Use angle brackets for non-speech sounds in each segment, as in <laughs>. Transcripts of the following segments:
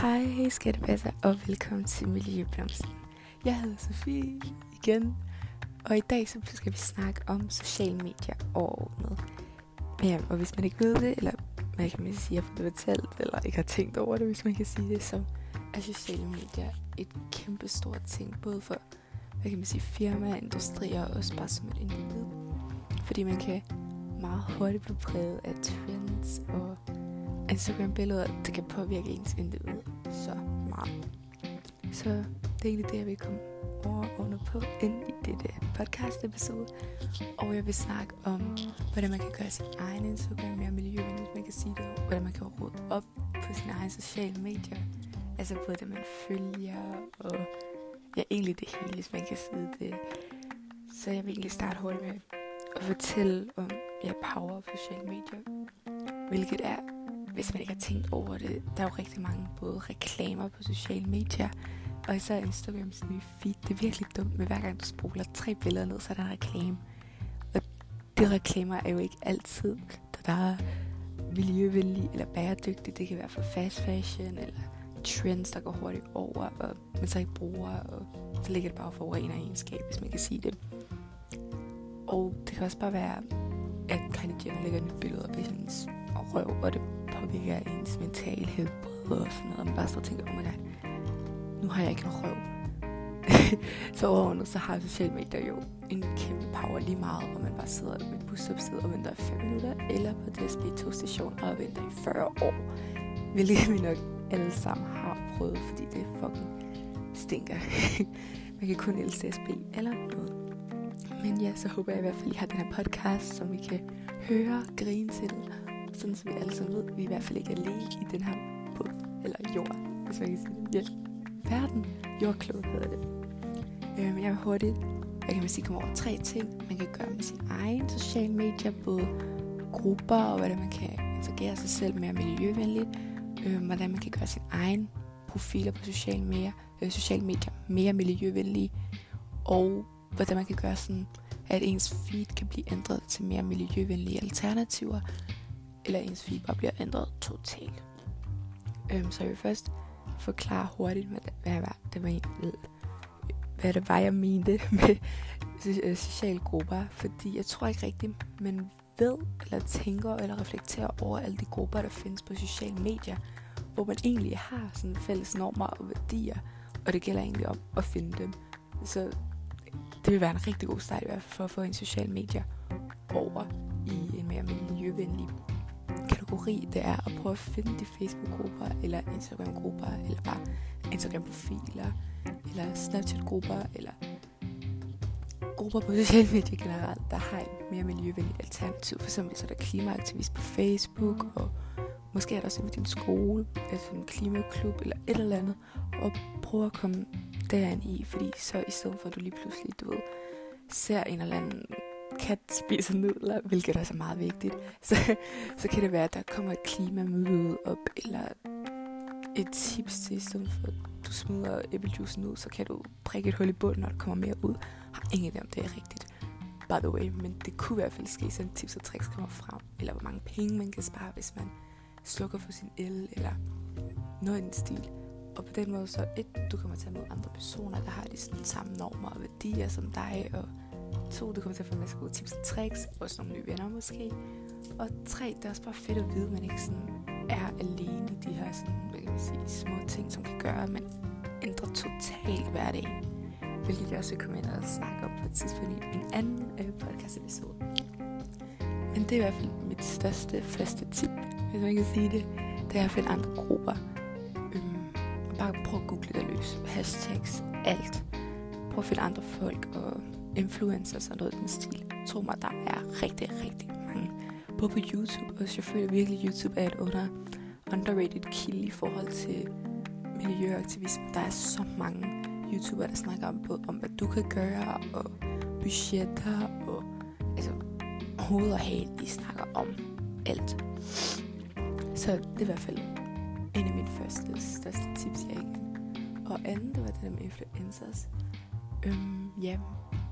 Hej skattepasser og velkommen til Miljøblomsten. Jeg hedder Sofie igen, og i dag så skal vi snakke om sociale medier overordnet. Ja, og hvis man ikke ved det, eller man kan man sige, at har det fortalt, eller ikke har tænkt over det, hvis man kan sige det, så er sociale medier et kæmpe stort ting, både for hvad kan man sige, firmaer, industrier og også bare som et individ. Fordi man kan meget hurtigt blive præget af trends og Instagram-billeder, det kan påvirke ens individ så meget. Så det er egentlig det, jeg vil komme over overordnet på ind i dette podcast episode. Og jeg vil snakke om, hvordan man kan gøre sin egen Instagram mere miljøvenlig, hvis man kan sige det. Hvordan man kan råde op på sine egne sociale medier. Altså både det, man følger, og ja, egentlig det hele, hvis man kan sige det. Så jeg vil egentlig starte hurtigt med at fortælle om ja, power på sociale medier. Hvilket er hvis man ikke har tænkt over det, der er jo rigtig mange både reklamer på sociale medier, og især Instagrams nye feed. Det er virkelig dumt men hver gang du spoler tre billeder ned, så er der en reklame. Og de reklamer er jo ikke altid, der er miljøvenlige eller bæredygtige. Det kan være for fast fashion eller trends, der går hurtigt over, og man så ikke bruger, og så ligger det bare for en egenskab, hvis man kan sige det. Og det kan også bare være, at Kylie Jenner lægger et billede op i hendes røv, og det påvirker ens mentale helbred og sådan noget. Og man bare står og tænker, oh my god, nu har jeg ikke en røv. <laughs> så overordnet, så har sociale medier jo en kæmpe power lige meget, om man bare sidder med et busstopsted og venter i 5 minutter, eller på DSB station og venter i 40 år. Hvilket vi nok alle sammen har prøvet, fordi det fucking stinker. <laughs> man kan kun elske DSB eller noget. Men ja, så håber jeg i hvert fald, at I har den her podcast, som vi kan høre, grine til sådan så vi alle sammen ved, at vi i hvert fald ikke er alene i den her på, eller jord, hvis man kan sige det. Ja. Verden, jordkloden hedder det. Øhm, jeg vil hurtigt, jeg kan sige, komme over tre ting, man kan gøre med sin egen sociale medier, både grupper og hvordan man kan interagere sig selv mere miljøvenligt, øhm, hvordan man kan gøre sin egen profiler på sociale medier, øh, sociale medier mere miljøvenlige, og hvordan man kan gøre sådan, at ens feed kan blive ændret til mere miljøvenlige alternativer, eller ens fiber bliver ændret totalt. Øhm, så jeg vil først forklare hurtigt, hvad det, hvad, det var, hvad det var, jeg mente <laughs> med øh, sociale grupper, fordi jeg tror ikke rigtigt, man ved, eller tænker, eller reflekterer over alle de grupper, der findes på sociale medier, hvor man egentlig har sådan fælles normer og værdier, og det gælder egentlig om at finde dem. Så det vil være en rigtig god start i hvert fald for at få en social medier over i en mere miljøvenlig kategori, det er at prøve at finde de Facebook-grupper, eller Instagram-grupper, eller bare Instagram-profiler, eller Snapchat-grupper, eller grupper på sociale medier generelt, der har et mere miljøvenligt alternativ. For eksempel så er der klimaaktivist på Facebook, og måske er der også med din skole, altså en klimaklub, eller et eller andet, og prøve at komme derind i, fordi så i stedet for at du lige pludselig, du ved, ser en eller anden kat spiser nudler, hvilket også er meget vigtigt, så, så kan det være, at der kommer et klimamøde op, eller et tips til, i stedet for at du smider æblejuicen ud, så kan du prikke et hul i bunden, når der kommer mere ud. Jeg har ingen idé om det er rigtigt, by the way, men det kunne i hvert fald ske, så tips og tricks kommer frem, eller hvor mange penge man kan spare, hvis man slukker for sin el, eller noget i den stil. Og på den måde så, et, du kommer til at møde andre personer, der har de sådan samme normer og værdier som dig, og To, du kommer til at få en masse gode tips og tricks, også nogle nye venner måske. Og tre, det er også bare fedt at vide, at man ikke sådan er alene i de her sådan, hvad kan man sige, små ting, som kan gøre, at man ændrer totalt hverdagen. Hvilket jeg også vil komme ind og snakke om på et tidspunkt i en anden øh, podcast episode. Men det er i hvert fald mit største faste tip, hvis man kan sige det. Det er at finde andre grupper. Øhm, bare prøv at google det løs. Hashtags, alt. Prøv at finde andre folk og influencers og noget i den stil. Tro mig, der er rigtig, rigtig mange. Både på YouTube, og selvfølgelig virkelig YouTube er et under underrated kilde i forhold til miljøaktivisme. Der er så mange YouTubere, der snakker om, både om hvad du kan gøre, og budgetter, og altså hoved og hale, de snakker om alt. Så det er i hvert fald en af mine første, største tips, jeg ikke. Og anden, det var det der med influencers. Øhm, ja,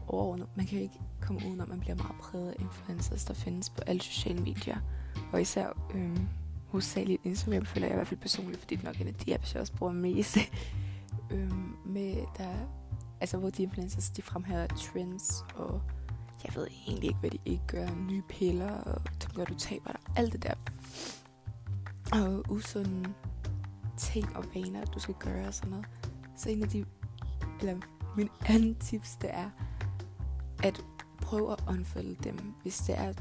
overordnet. Man kan jo ikke komme uden, at man bliver meget præget af influencers, der findes på alle sociale medier. Og især øhm, hovedsageligt Instagram føler jeg i hvert fald personligt, fordi det nok er nok en af de apps, jeg også bruger mest. <laughs> øhm, med der, altså hvor de influencers, de fremhæver trends, og jeg ved egentlig ikke, hvad de ikke gør. Nye piller, og som gør, du taber dig. Alt det der. Og usunde ting og vaner, du skal gøre og sådan noget. Så en af de, eller min anden tips, det er, at prøve at unfolde dem, hvis det er,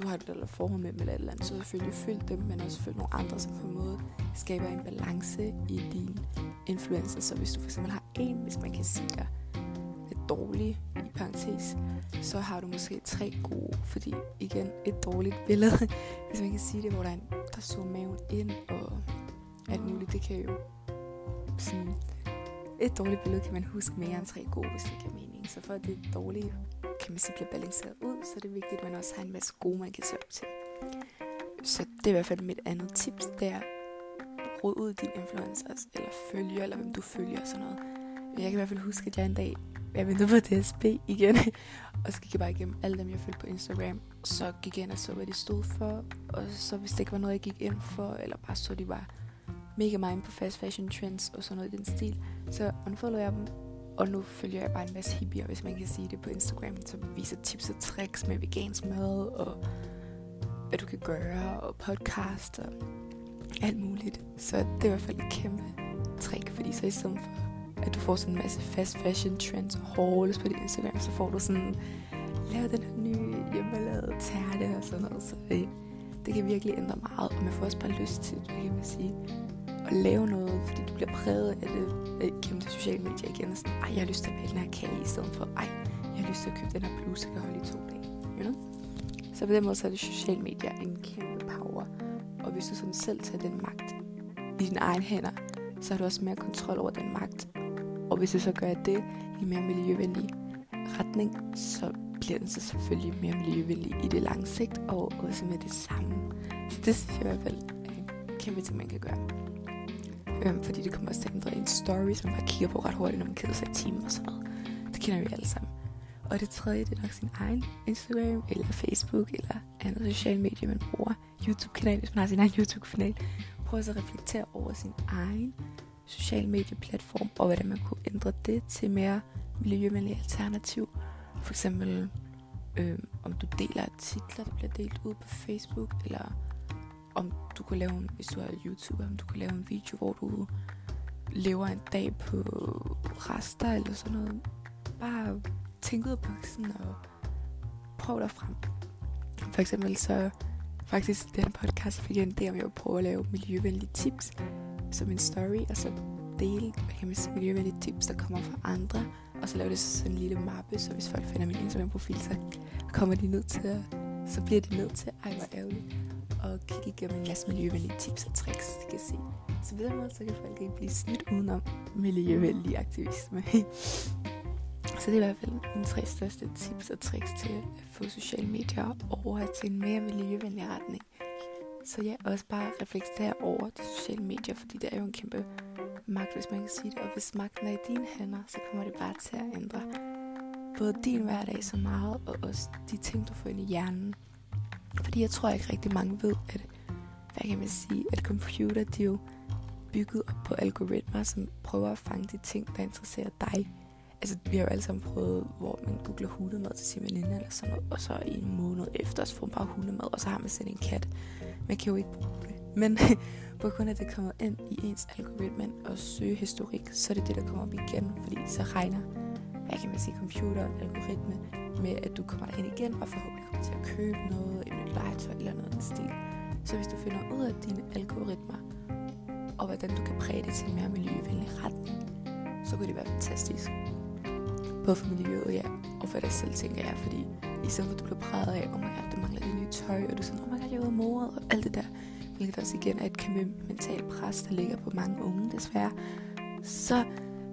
du har et eller forhold med dem eller et eller andet, så selvfølgelig følg dem, men også følg nogle andre, som på en måde skaber en balance i din influencer. Så hvis du for eksempel har en, hvis man kan sige dig, dårlig, i parentes, så har du måske tre gode, fordi igen, et dårligt billede, <laughs> hvis man kan sige det, hvor der, er en, der så maven ind og alt muligt, det kan jo sådan, et dårligt billede kan man huske mere end tre gode, hvis det giver mening. Så for at det dårlige, kan man sige, bliver balanceret ud, så er det vigtigt, at man også har en masse gode, man kan se op til. Så det er i hvert fald mit andet tips, det er rod ud dine influencers, eller følger, eller hvem du følger og sådan noget. Jeg kan i hvert fald huske, at jeg en dag, jeg ventede på DSB igen, og så gik jeg bare igennem alle dem, jeg følte på Instagram. Så gik jeg ind og så, hvad de stod for, og så hvis det ikke var noget, jeg gik ind for, eller bare så, de var mega meget på fast fashion trends og sådan noget i den stil, så unfollowede jeg dem, og nu følger jeg bare en masse hippier, hvis man kan sige det på Instagram, som viser tips og tricks med vegansk mad, og hvad du kan gøre, og podcast, og alt muligt. Så det er i hvert fald et kæmpe trick, fordi så i stedet for, at du får sådan en masse fast fashion trends og hauls på din Instagram, så får du sådan, lav den her nye hjemmelavede tærte og sådan noget. Så det, det kan virkelig ændre meget, og man får også bare lyst til, det kan man sige, at lave noget, fordi du bliver præget af det gennem de sociale medier igen. Og sådan, ej, jeg har lyst til at bage den her kage i stedet for, ej, jeg har lyst til at købe den her bluse, jeg kan holde i to dage. You know? Så på den måde så er det sociale medier en kæmpe power. Og hvis du sådan selv tager den magt i dine egne hænder, så har du også mere kontrol over den magt. Og hvis du så gør det i mere miljøvenlig retning, så bliver den så selvfølgelig mere miljøvenlig i det lange sigt, og også med det samme. Så det synes jeg i hvert fald er en kæmpe ting, man kan gøre. Øhm, fordi det kommer også til at ændre en story, som man kigger på ret hurtigt, når man keder sig i timen og sådan noget. Det kender vi alle sammen. Og det tredje, det er nok sin egen Instagram, eller Facebook, eller andet sociale medier, man bruger. YouTube-kanal, hvis man har sin egen YouTube-kanal. Prøv at reflektere over sin egen social medie-platform, og hvordan man kunne ændre det til mere miljøvenlige alternativ. For eksempel, øh, om du deler artikler, der bliver delt ud på Facebook, eller om du kunne lave en, hvis du er YouTuber, om du kunne lave en video, hvor du lever en dag på rester eller sådan noget. Bare tænk ud af boksen og prøv dig frem. For eksempel så faktisk den podcast fik jeg en idé om, jeg vil prøve at lave miljøvenlige tips som en story, og så dele, hvad kan man sige, miljøvenlige tips, der kommer fra andre, og så lave det sådan en lille mappe, så hvis folk finder min Instagram-profil, så kommer de ned til at, så bliver de nødt til, ej hvor ærgerligt, og kigge igennem en masse miljøvenlige tips og tricks, de kan se. Så på den måde, så kan folk ikke blive snydt udenom miljøvenlig aktivisme. <laughs> så det er i hvert fald mine tre største tips og tricks til at få sociale medier over til en mere miljøvenlig retning. Så ja, også bare reflektere over de sociale medier, fordi det er jo en kæmpe magt, hvis man kan sige det. Og hvis magten er i dine hænder, så kommer det bare til at ændre både din hverdag så meget, og også de ting, du får ind i hjernen. Fordi jeg tror ikke rigtig mange ved, at, hvad kan man sige, at computer, de er jo bygget op på algoritmer, som prøver at fange de ting, der interesserer dig. Altså, vi har jo alle sammen prøvet, hvor man googler hundemad til sin veninde eller sådan noget, og så i en måned efter, så får man bare hundemad, og så har man selv en kat. Man kan jo ikke bruge det. Men <laughs> på grund af, at det kommer ind i ens algoritme og søgehistorik, så er det det, der kommer op igen, fordi så regner, hvad kan man sige, computer algoritme med, at du kommer ind igen og forhåbentlig kommer til at købe noget, et nyt legetøj eller noget den stil. Så hvis du finder ud af dine algoritmer, og hvordan du kan præge det til en mere miljøvenlig retning, så kunne det være fantastisk. Både for miljøet, ja, og for dig selv, tænker jeg, fordi i stedet for at du bliver præget af, oh my god, du mangler det nye tøj, og du er sådan, oh my god, jeg er ude af og alt det der, hvilket også igen er et kæmpe mentalt pres, der ligger på mange unge, desværre, så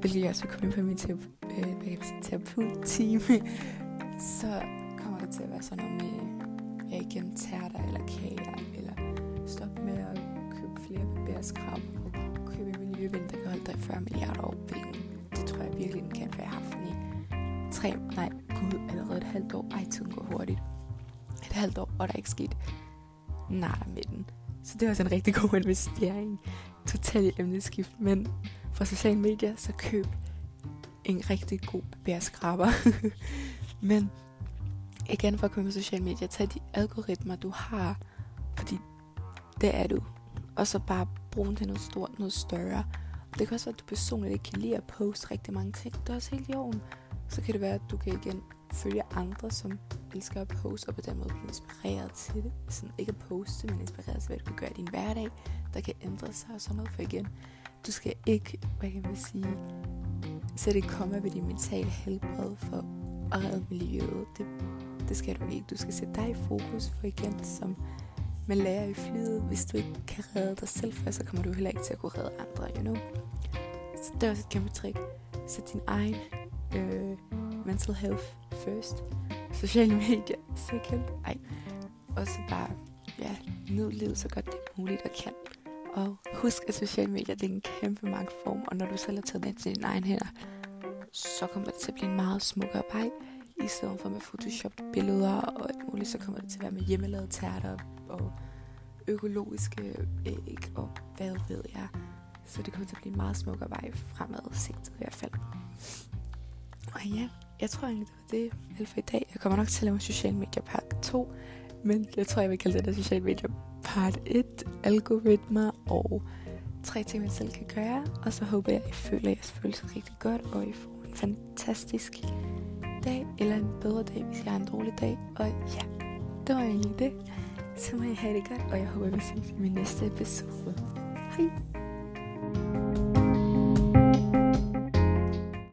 vil jeg også komme ind på min Øh, terapeut-time, <laughs> så kommer det til at være sådan noget med, jeg igen, tærter eller kager, eller stop med at købe flere bærskrab, og købe miljøven, der kan holde dig 40 milliarder år, hvilken det tror jeg virkelig, den kan, for jeg har haft den i tre, nej, gud, allerede et halvt år. Ej, tiden går hurtigt. Et halvt år, og der er ikke sket nada med den. Så det er også en rigtig god <laughs> investering. Totalt emneskift. Men fra sociale medier, så køb en rigtig god bærskraber. <laughs> Men igen for at komme på sociale medier, tag de algoritmer, du har. Fordi det er du. Og så bare brug den til noget stort, noget større. Det kan også være, at du personligt ikke kan lide at poste rigtig mange ting. Det er også helt i orden. Så kan det være, at du kan igen følge andre, som elsker at poste, og på den måde blive inspireret til det. Sådan ikke at poste, men inspireret til, hvad du kan gøre i din hverdag, der kan ændre sig og sådan noget. For igen, du skal ikke, hvad kan man sige, sætte et komma ved din mentale helbred for at redde miljøet. Det, det skal du ikke. Du skal sætte dig i fokus, for igen, som man lærer i flyet, hvis du ikke kan redde dig selv først, så kommer du heller ikke til at kunne redde andre, you know? Så det er også et kæmpe trick. Sæt din egen øh, mental health first. Sociale medier second. Ej. Og så bare, ja, nyd livet så godt det er muligt og kan. Og husk, at sociale medier det er en kæmpe magtform, og når du selv har taget den til dine egne hænder, så kommer det til at blive en meget smukkere vej. I stedet for med photoshop billeder og alt muligt, så kommer det til at være med hjemmelavede tærter og økologiske æg og hvad ved jeg. Så det kommer til at blive en meget smukkere vej fremad sigtet i hvert fald. Og ja, jeg tror egentlig, det var det alt for i dag. Jeg kommer nok til at lave social media part 2, men jeg tror, jeg vil kalde det der social media part 1, algoritmer og tre ting, man selv kan gøre. Og så håber jeg, at I føler, jeres I rigtig godt, og I får en fantastisk dag, eller en bedre dag, hvis jeg har en dårlig dag. Og ja, det var egentlig det. Så må I have det godt, og jeg håber, vi ses i min næste episode. Hej!